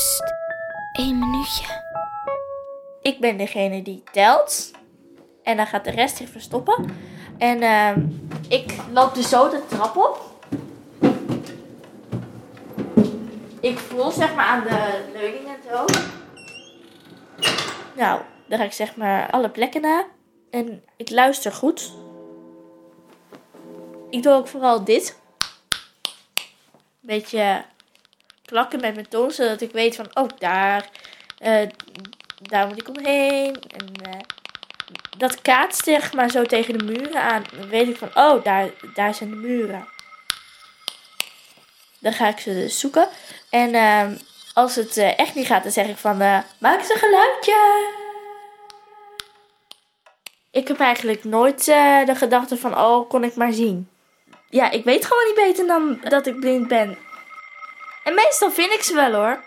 Psst, één minuutje. Ik ben degene die telt. En dan gaat de rest zich verstoppen. En ehm, ik loop dus zo de trap op. Ik voel zeg maar aan de leuning en zo. Nou, dan ga ik zeg maar alle plekken na. En ik luister goed. Ik doe ook vooral dit. Beetje klakken met mijn tong, zodat ik weet van, oh, daar, eh, daar moet ik omheen. En eh, dat kaatst zeg maar zo tegen de muren aan. Dan weet ik van, oh, daar, daar zijn de muren. Dan ga ik ze zoeken. En ehm, als het eh, echt niet gaat, dan zeg ik van, maak eens een geluidje. Ik heb eigenlijk nooit de gedachte van, oh, kon ik maar zien. Ja, ik weet gewoon niet beter dan dat ik blind ben. En meestal vind ik ze wel hoor.